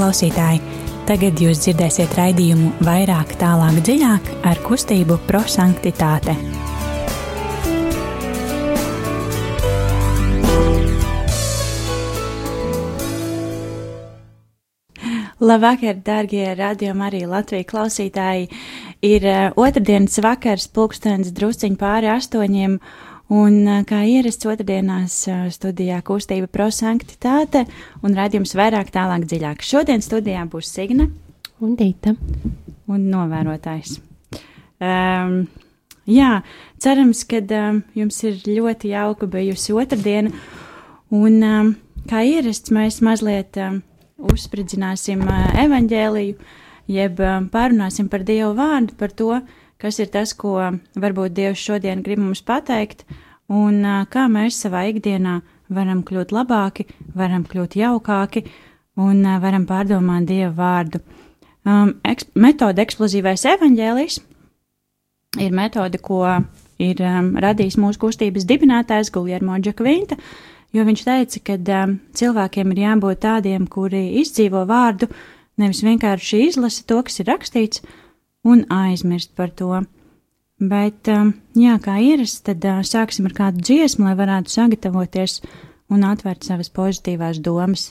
klausītāji! Tagad jūs dzirdēsiet raidījumu vairāk, tālāk, dziļāk ar kustību prosanktitāte. Labvakar, darbie radiokamā arī Latvijas klausītāji! Ir uh, otrdienas vakars, pulkstenis drusciņš pāri astoņiem, un uh, kā ierasts otrdienās uh, studijā kustība prosanktitāte un radījums vairāk tālāk dziļāk. Šodien studijā būs Signe un Dīta un novērotājs. Um, jā, cerams, ka um, jums ir ļoti jauka bijusi otrdiena, un um, kā ierasts mēs mazliet. Um, uzspridzināsim evaņģēliju, jeb pārunāsim par Dievu vārdu, par to, kas ir tas, ko varbūt Dievs šodien grib mums pateikt, un kā mēs savā ikdienā varam kļūt labāki, varam kļūt jaukāki un varam pārdomāt Dievu vārdu. Um, eks, metode eksplozīvais evaņģēlijs ir metode, ko ir um, radījis mūsu kustības dibinātājs Guljermo Džakvinta, jo viņš teica, ka um, cilvēkiem ir jābūt tādiem, kuri izdzīvo vārdu, nevis vienkārši izlasa to, kas ir rakstīts, un aizmirst par to. Bet, um, jā, kā ierasts, tad uh, sāksim ar kādu dziesmu, lai varētu sagatavoties un atvērt savas pozitīvās domas.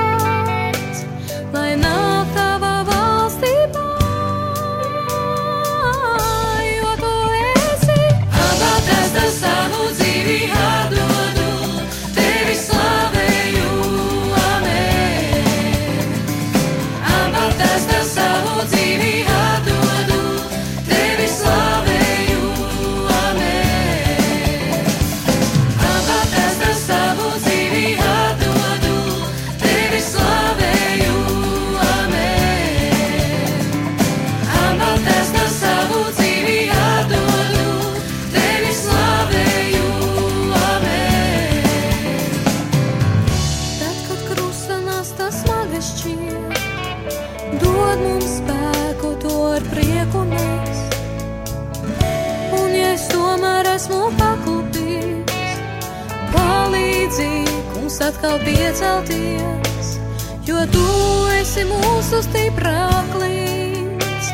stiprāklīns,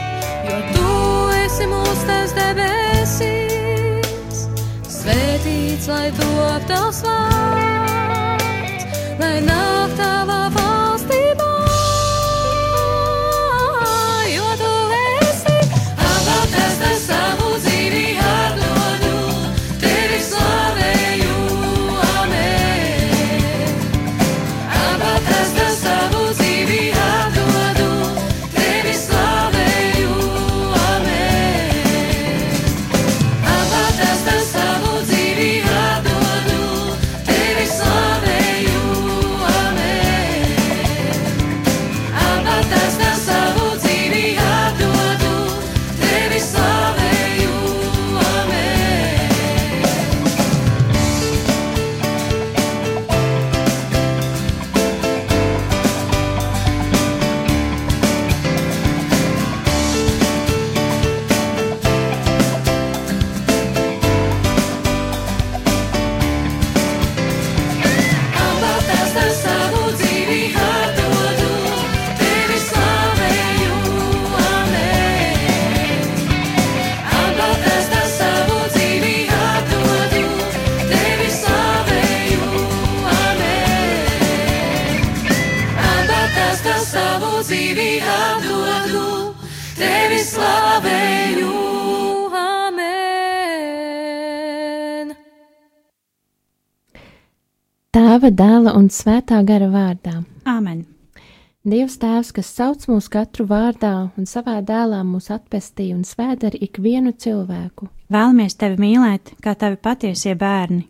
jo tu esi mūsu tas debesīs. Svētīts, lai top tavs vārds, lai nāk Tēva, dēla un svētā gara vārdā. Āmen! Dievs Tēvs, kas sauc mūs katru vārdā un savā dēlā mūs atpestīja un svēta ar ikvienu cilvēku. Vēlamies tevi mīlēt, kā tavi patiesie bērni.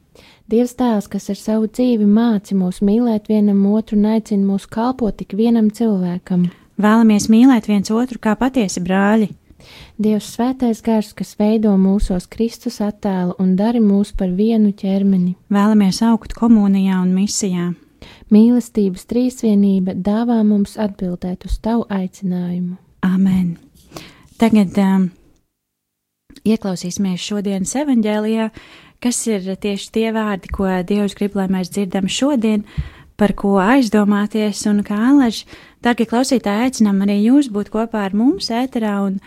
Dievs Tēvs, kas ar savu dzīvi māci mūs mīlēt vienam otru un aicina mūs kalpot ik vienam cilvēkam. Vēlamies mīlēt viens otru kā patiesi brāļi. Dievs Svētais Gars, kas veido mūsos Kristus attēlu un dari mūs par vienu ķermeni. Vēlamies augt komunijā un misijā. Mīlestības trīsvienība dāvā mums atbildēt uz tavu aicinājumu. Āmen! Tagad um, ieklausīsimies šodienas evanģēlijā, kas ir tieši tie vārdi, ko Dievs grib, lai mēs dzirdam šodien, par ko aizdomāties, un kā alaži, darbie klausītāji, aicinām arī jūs būt kopā ar mums ēterā un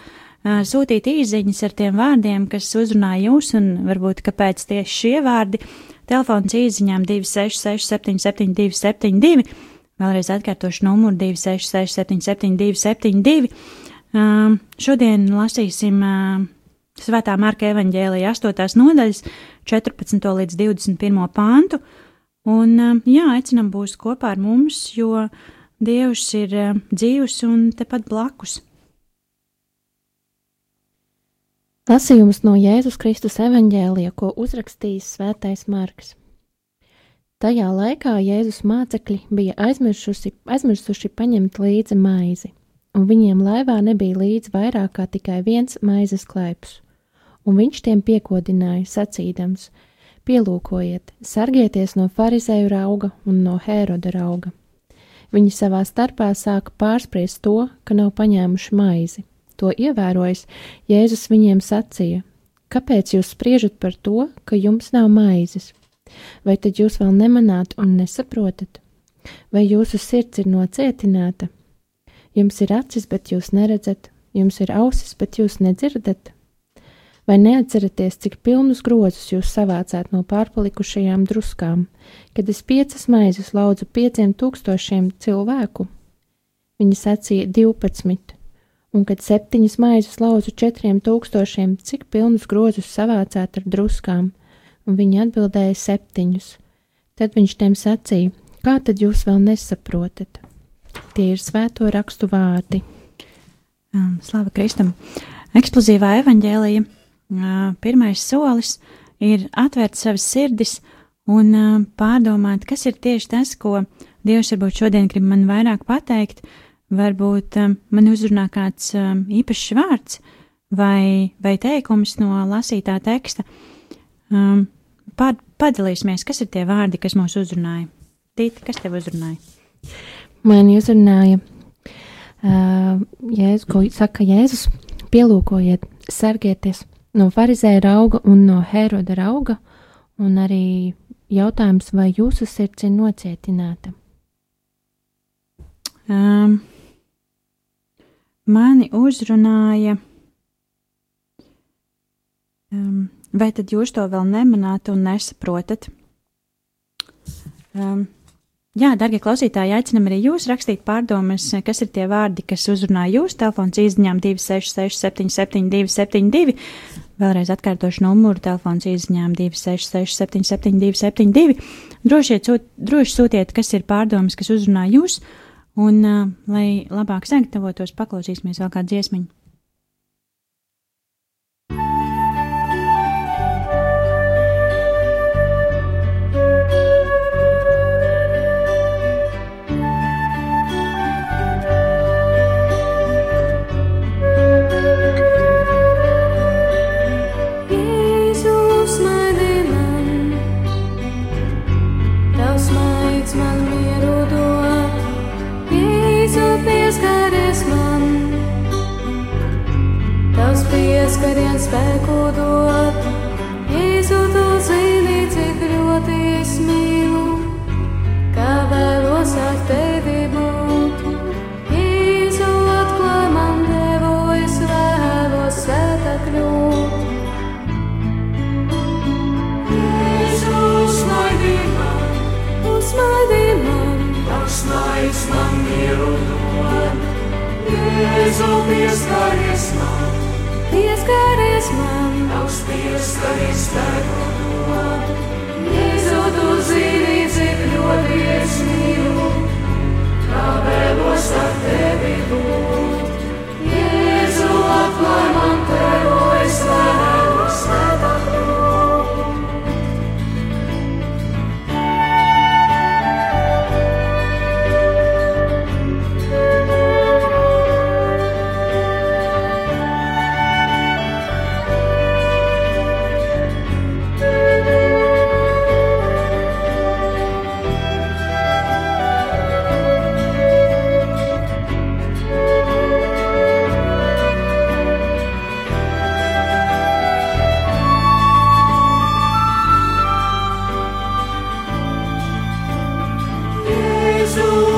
sūtīt īziņas ar tiem vārdiem, kas uzrunā jūs, un varbūt kāpēc tieši šie vārdi. Telefons īziņām 266 77 272, vēlreiz atkārtošu numuru 266 77 272. Um, šodien lasīsim uh, Svētā Marka evaņģēlija 8. nodaļas 14. līdz 21. pāntu, un um, jā, aicinam būs kopā ar mums, jo Dievs ir uh, dzīvs un tepat blakus. Lasījums no Jēzus Kristus evaņģēlija, ko uzrakstījis Svētais Marks. Tajā laikā Jēzus mācekļi bija aizmirsuši, aizmirsuši paņemt līdzi maizi, un viņiem laivā nebija līdzi vairāk kā tikai viens maizes klaips, un viņš tiem piekodināja, sacīdams: Pielūkojiet, sargieties no farizēju rauga un no Hēroda rauga. Viņi savā starpā sāka pārspriest to, ka nav paņēmuši maizi. To ievērojis, Jēzus viņiem sacīja: Kāpēc jūs spriežat par to, ka jums nav maizes? Vai tad jūs vēl nemanāt un nesaprotat? Vai jūsu sirds ir nocietināta? Jums ir acis, bet jūs neredzat, jums ir ausis, bet jūs nedzirdat? Vai neatceraties, cik pilnus grozus jūs savācāt no pārpalikušajām druskām, kad es piecas maizes laudzu pieciem tūkstošiem cilvēku? Viņi sacīja divpadsmit, un kad septiņas maizes laudzu četriem tūkstošiem, cik pilnus grozus savācāt ar druskām? Un viņi atbildēja septiņus. Tad viņš tiem sacīja: Kā tad jūs vēl nesaprotat? Tie ir svēto rakstu vārdi. Um, Slava Kristum! Eksplozīvā evaņģēlija uh, pirmais solis ir atvērt savas sirdis un uh, pārdomāt, kas ir tieši tas, ko Dievs varbūt šodien grib man vairāk pateikt. Varbūt um, man uzrunā kāds um, īpašs vārds vai, vai teikums no lasītā teksta. Um, pār, padalīsimies, kas ir tie vārdi, kas mūs uzrunāja. Tīta, kas tev uzrunāja? Man uzrunāja, uh, Jēzus, ko saka Jēzus, pielūkojiet, sargieties no farizēja rauga un no Heroda rauga, un arī jautājums, vai jūsu sirds ir nocietināta. Um, mani uzrunāja. Um, vai tad jūs to vēl nemanāt un nesaprotat? Um, jā, darbie klausītāji, aicinam arī jūs rakstīt pārdomas, kas ir tie vārdi, kas uzrunā jūs. Telefons izziņām 266, 772, 72. Vēlreiz atkārtošu numuru. Telefons izziņām 266, 772, 72. Droši, sūt, droši sūtiet, kas ir pārdomas, kas uzrunā jūs. Un, uh, lai labāk sagatavotos, paklausīsimies vēl kādu dziesmiņu.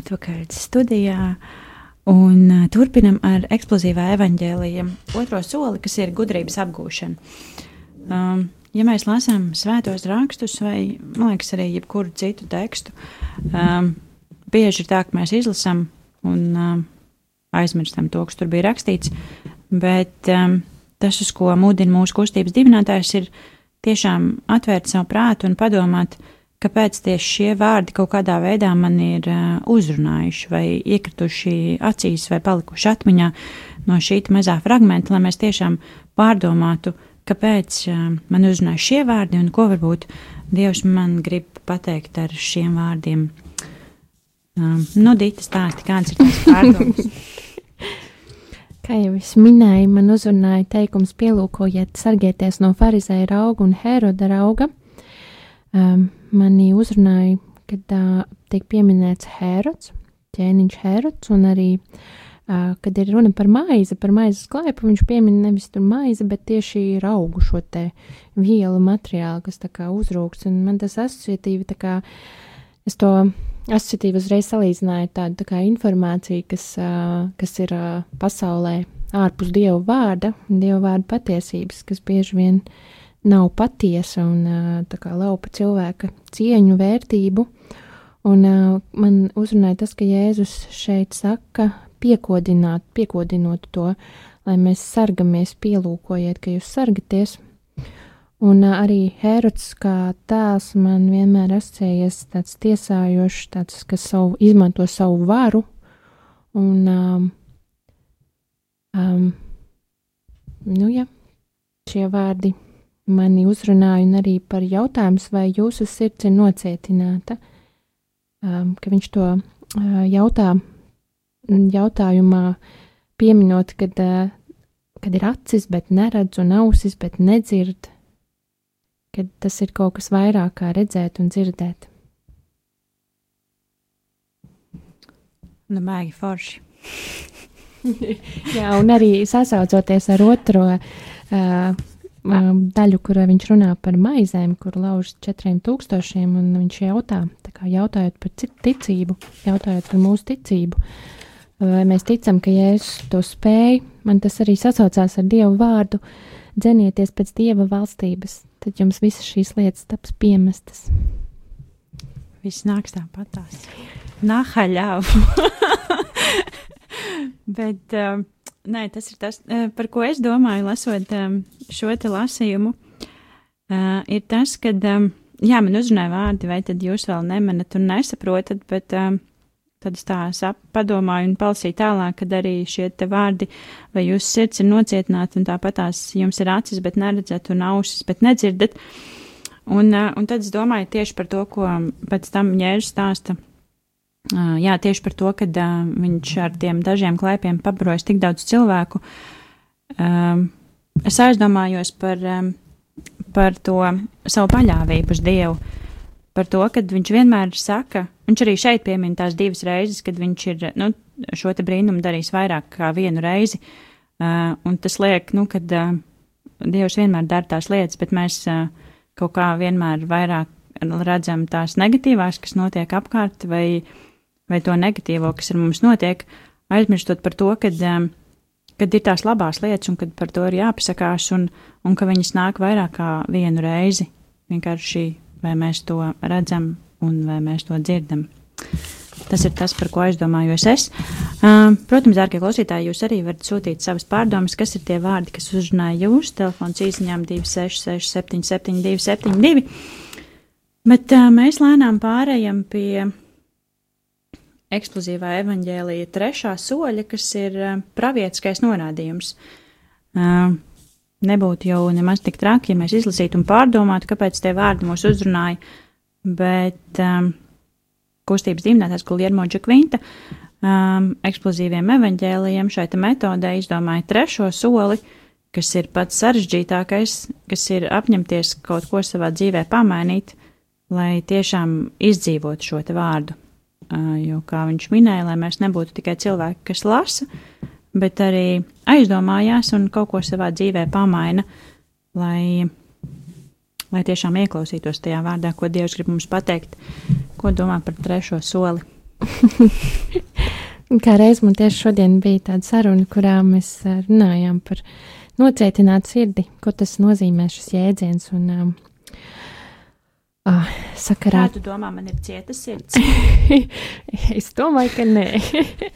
atpakaļ studijā un uh, turpinam ar eksplozīvā evaņģēlija otro soli, kas ir gudrības apgūšana. Um, ja mēs lasām svētos rakstus vai, man liekas, arī jebkuru citu tekstu, um, bieži ir tā, ka mēs izlasām un um, aizmirstam to, kas tur bija rakstīts, bet um, tas, uz ko mudina mūsu kustības dibinātājs, ir tiešām atvērt savu prātu un padomāt, kāpēc tieši šie vārdi kaut kādā veidā man ir uh, uzrunājuši vai iekrituši acīs vai palikuši atmiņā no šī mazā fragmenta, lai mēs tiešām pārdomātu, kāpēc uh, man uzrunāja šie vārdi un ko varbūt Dievs man grib pateikt ar šiem vārdiem. Um, nu, Dita stāsti, kāds ir tās pārdomas? Kā jau es minēju, man uzrunāja teikums, pielūkojiet, sargieties no farizēja rauga un heroda rauga. Um, mani uzrunāja, kad uh, tiek pieminēts Herods, ķēniņš Herods, un arī, uh, kad ir runa par maizi, par maizes klaipu, viņš piemin nevis tur maizi, bet tieši raugu šo te vielu materiālu, kas tā kā uzrūks, un man tas asociatīvi tā kā, es to asociatīvi uzreiz salīdzināju tādu tā kā informāciju, kas, uh, kas ir uh, pasaulē ārpus Dieva vārda, Dieva vārda patiesības, kas bieži vien nav patiesa un kā laupa cilvēka cieņu, vērtību. Un man uzrunāja tas, ka Jēzus šeit saka, piekodināt, piekodinot to, lai mēs sargamies, pielūkojiet, ka jūs sargaties. Un arī Herods kā tēls man vienmēr asociējies tāds tiesājošs, tāds, kas savu, izmanto savu varu. Un, um, um, nu, ja, šie vārdi mani uzrunāja un arī par jautājumu, vai jūsu sirds ir nocietināta, um, ka viņš to uh, jautā, jautājumā pieminot, kad, uh, kad ir acis, bet neredz, un ausis, bet nedzird, kad tas ir kaut kas vairāk kā redzēt un dzirdēt. Nu, baigi forši. Jā, un arī sasaucoties ar otro uh, daļu, kur viņš runā par maizēm, kur lauž četriem tūkstošiem, un viņš jautā, tā kā jautājot par ticību, jautājot par mūsu ticību, vai mēs ticam, ka Jēzus to spēja, man tas arī sasaucās ar Dievu vārdu, dzenieties pēc Dieva valstības, tad jums visas šīs lietas taps piemestas. Viss nāks tāpatās. Nahaļāv. Bet um, nē, tas ir tas, uh, par ko es domāju, lasot um, šo te lasījumu. Uh, ir tas, ka, jā, man uzrunāja vārdi, vai tad jūs vēl nemanat un nesaprotat, bet tad es tā padomāju un palasīju tālāk, kad arī šie te vārdi, vai jūsu sirds ir nocietināta un tāpat tās jums ir acis, bet neredzat un ausis, bet nedzirdat. Un, un tad es domāju tieši par to, ko pēc tam ņērs stāsta. Uh, jā, tieši par to, ka uh, viņš ar tiem dažiem klaipiem pabarojas tik daudz cilvēku. Um, es aizdomājos par, par to savu paļāvību uz Dievu. Par to, ka viņš vienmēr saka, viņš arī šeit piemin tās divas reizes, kad viņš ir nu, šo te brīnumu darījis vairāk kā vienu reizi. Uh, un tas liek, nu, kad uh, Dievs vienmēr dara tās lietas, bet mēs uh, kaut kā vienmēr vairāk redzam tās negatīvās, kas notiek apkārt, vai, vai to negatīvo, kas ar mums notiek, aizmirstot par to, kad, um, kad ir tās labās lietas un kad par to ir jāpasakās un, un ka viņas nāk vairāk kā vienu reizi. Vienkārši vai mēs to redzam un vai mēs to dzirdam. Tas ir tas, par ko aizdomājos es. Uh, protams, dārgie klausītāji, jūs arī varat sūtīt savas pārdomas, kas ir tie vārdi, kas uzrunāja jūs. Telefons īsiņām 266, 77, 272. Bet uh, mēs lēnām pārējām pie eksplozīvā evaņģēlīja trešā soļa, kas ir uh, pravietiskais norādījums. Uh, nebūtu jau nemaz tik traki, ja mēs izlasītu un pārdomātu, kāpēc tie vārdi mūs uzrunāja, bet um, kustības dīvinātājs Guljermo Džekvinta um, eksplozīviem evaņģēlijiem šai metodē izdomāja trešo soli, kas ir pats sarežģītākais, kas ir apņemties kaut ko savā dzīvē pamainīt, lai tiešām izdzīvotu šo te vārdu. Jo, kā viņš minēja, lai mēs nebūtu tikai cilvēki, kas lasa, bet arī aizdomājās un kaut ko savā dzīvē pamaina, lai, lai tiešām ieklausītos tajā vārdā, ko Dievs grib mums pateikt, ko domā par trešo soli. Kā reiz man tieši šodien bija tāda saruna, kurā mēs runājām par nocietinātu sirdi, ko tas nozīmē šis jēdziens. Un, um, uh, sakarā. Kā tu domā, man ir cieta sirds? es domāju, ka nē.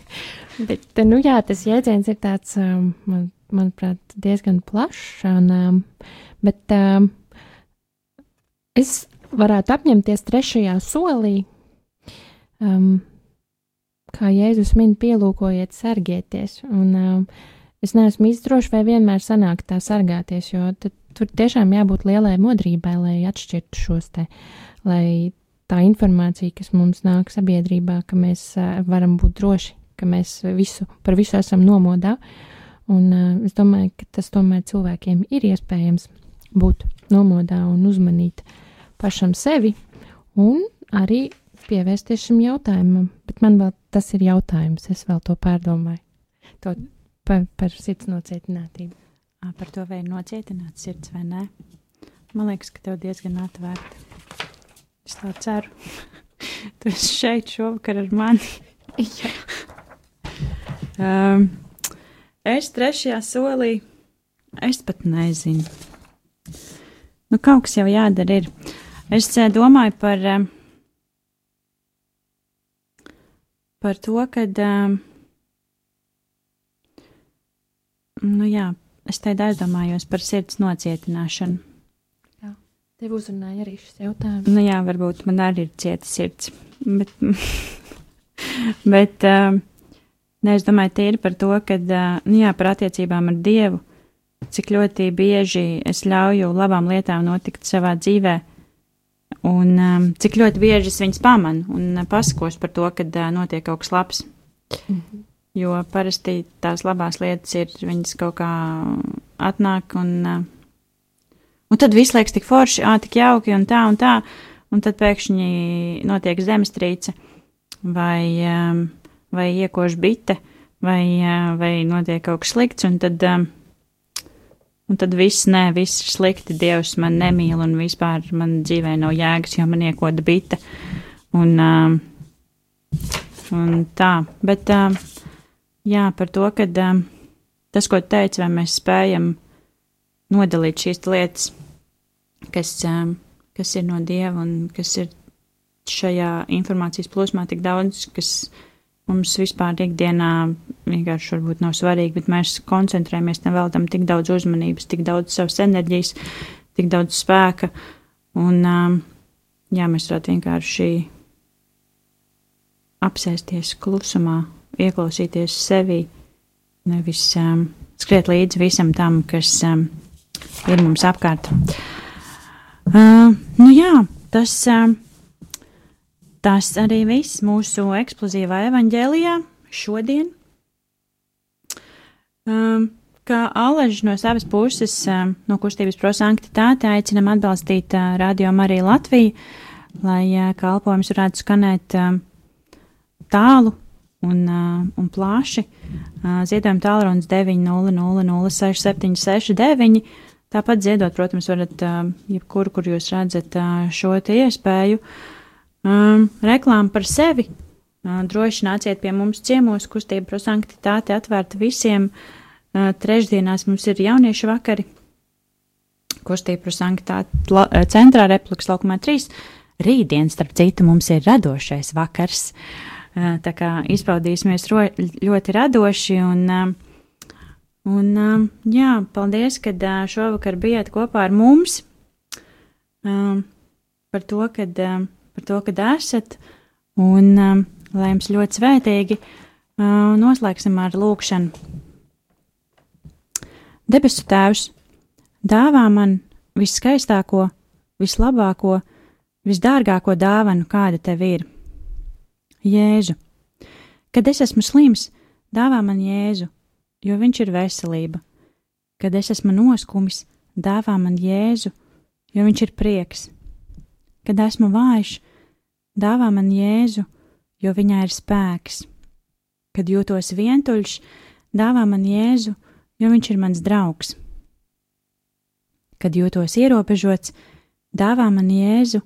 Bet, nu, jā, tas jēdziens ir tāds, um, man, manuprāt, diezgan plašs. Un, um, bet um, es varētu apņemties trešajā solī, um, kā Jēzus min, pielūkojiet, sargieties. Un, um, es neesmu izdroši, vai vienmēr sanāk tā sargāties, jo tad, tur tiešām jābūt lielai modrībai, lai atšķirtu šos te, lai tā informācija, kas mums nāk sabiedrībā, ka mēs uh, varam būt droši ka mēs visu, par visu esam nomodā. Un uh, es domāju, ka tas tomēr cilvēkiem ir iespējams būt nomodā un uzmanīt pašam sevi un arī pievērsties šim jautājumam. Bet man vēl tas ir jautājums, es vēl to pārdomāju. To par, par sirds nocietinātību. Par to, vai ir nocietināta sirds vai nē. Man liekas, ka tev diezgan atvērta. Es tā ceru. tu esi šeit šovakar ar mani. Um, es trešajā solī, es pat nezinu. Nu, kaut kas jau jādara. Ir. Es domāju par, par to, ka. Um, nu, jā, es te aizdomājos par sirds nocietināšanu. Jā, tev uzrunāja arī šis jautājums. Nu, jā, varbūt man arī ir cieta sirds. Bet, bet um, Ne, es domāju, tīri par to, ka, nu jā, par attiecībām ar Dievu, cik ļoti bieži es ļauju labām lietām notikt savā dzīvē, un um, cik ļoti bieži es viņus pamanu un pasakos par to, kad uh, notiek kaut kas labs. Mm -hmm. Jo parasti tās labās lietas ir, viņas kaut kā atnāk, un, uh, un tad viss liekas tik forši, ā, tik jauki un tā un tā, un tad pēkšņi notiek zemestrīce vai. Um, vai iekož bite, vai, vai notiek kaut kas slikts, un tad, un tad viss, nē, viss ir slikti, Dievs man nemīl, un vispār man dzīvē nav jēgas, jo man iekoda bite. Un, un tā, bet jā, par to, ka tas, ko teicu, vai mēs spējam nodalīt šīs lietas, kas, kas ir no Dieva un kas ir šajā informācijas plūsmā tik daudz, kas mums vispār ikdienā vienkārši varbūt nav svarīgi, bet mēs koncentrējamies, neveltam tik daudz uzmanības, tik daudz savas enerģijas, tik daudz spēka. Un, um, jā, mēs varētu vienkārši apsēsties klusumā, ieklausīties sevi, nevis um, skriet līdzi visam tam, kas um, ir mums apkārt. Uh, nu jā, tas. Um, Tas arī viss mūsu eksplozīvā evaņģēlijā šodien. Um, ka Aleģis no savas puses, uh, no kustības prosanktitāte, aicinam atbalstīt uh, Radio Mariju Latviju, lai uh, kalpojums varētu skanēt uh, tālu un, un plaši. Ziedojuma tālrunis 900-0679. Tāpat ziedot, protams, varat jebkur, kur jūs redzat šo iespēju. Um, reklāma par sevi. Uh, droši nāciet pie mums ciemos, kustība prosanktitāte atvērta visiem. Uh, trešdienās mums ir jauniešu vakari. Kustība prosanktitāte centrā repliks laukumā 3. Rītdien, starp citu, mums ir radošais vakars. Uh, Tā kā izpaudīsimies ro, ļoti radoši un, un jā, paldies, ka šovakar bijāt kopā ar mums par to, kad, par to, kad esat un lai jums ļoti svētīgi noslēgsim ar lūkšanu. Debesu Tēvs, dāvā man viskaistāko, vislabāko, visdārgāko dāvanu, kāda tev ir Jēzu. Kad es esmu slims, dāvā man Jēzu, jo viņš ir veselība. Kad es esmu noskumis, dāvā man Jēzu, jo viņš ir prieks. Kad esmu vājš, dāvā man Jēzu, jo viņā ir spēks. Kad jūtos vientuļš, dāvā man Jēzu, jo viņš ir mans draugs. Kad jūtos ierobežots, dāvā man Jēzu,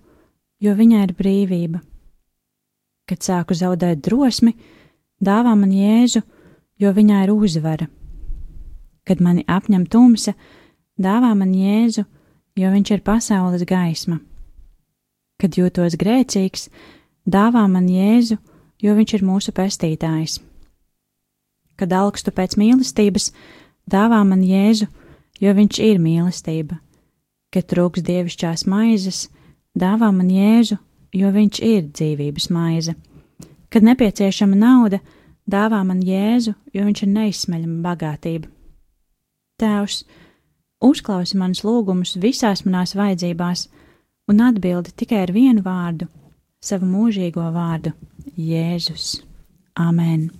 jo viņā ir brīvība. Kad sāku zaudēt drosmi, dāvā man Jēzu, jo viņā ir uzvara. Kad mani apņem tumsa, dāvā man Jēzu, jo viņš ir pasaules gaisma. Kad jūtos grēcīgs, dāvā man Jēzu, jo viņš ir mūsu pestītājs. Kad augstu pēc mīlestības, dāvā man Jēzu, jo viņš ir mīlestība. Kad trūks dievišķās maizes, dāvā man Jēzu, jo viņš ir dzīvības maize. Kad nepieciešama nauda, dāvā man Jēzu, jo viņš ir neizsmeļama bagātība. Tēvs, uzklausi manus lūgumus visās manās vajadzībās un atbildi tikai ar vienu vārdu - savu mūžīgo vārdu - Jēzus. Amen!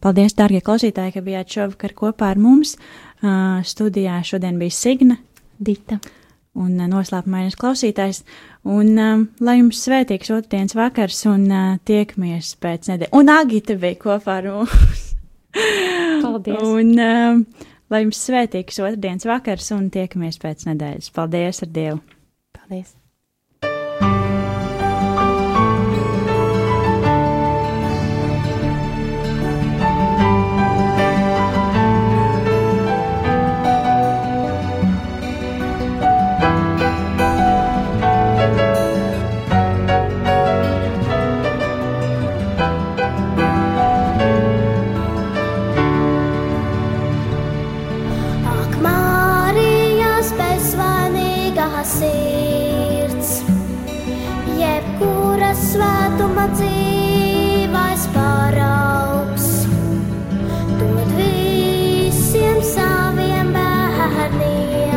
Paldies, dārgie klausītāji, ka bijāt šovakar kopā ar mums. Uh, studijā šodien bija Signa, Dita un uh, noslēpumainas klausītājs. Un um, lai jums svētīgs otrdienas vakars un uh, tiekamies pēc nedēļas. Un Agita bija kopā ar mums. Paldies! un um, lai jums svētīgs otrdienas vakars un tiekamies pēc nedēļas. Paldies ar Dievu! Paldies! Svētuma dzīvais paraugs, dod visiem saviem bērniem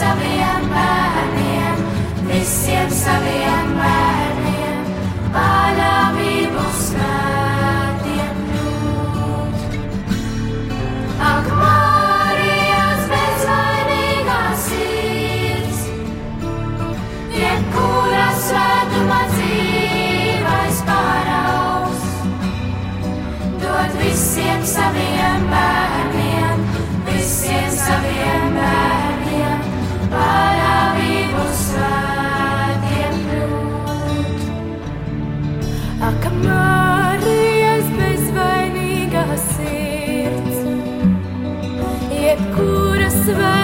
saviem bērniem, visiem saviem bērniem, paļāvību svētiem kļūt. Ak, Marijas bezvainīgā sirds, jebkura svētuma dzīvais paraugs, dod visiem saviem bērniem, visiem saviem bērniem, Ak, Marijas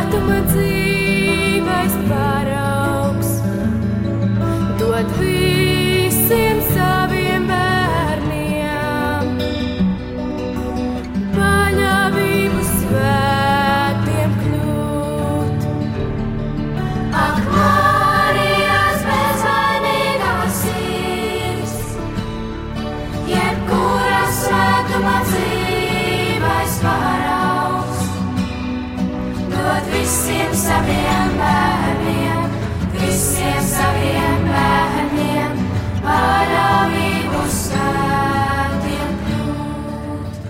saviem bērniem, visiem saviem bērniem, paļāvību svētiem kļūt.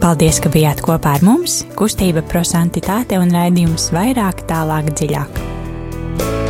Paldies, ka bijāt kopā ar mums! Kustība prosantitāte un raidījums vairāk, tālāk, dziļāk. thank you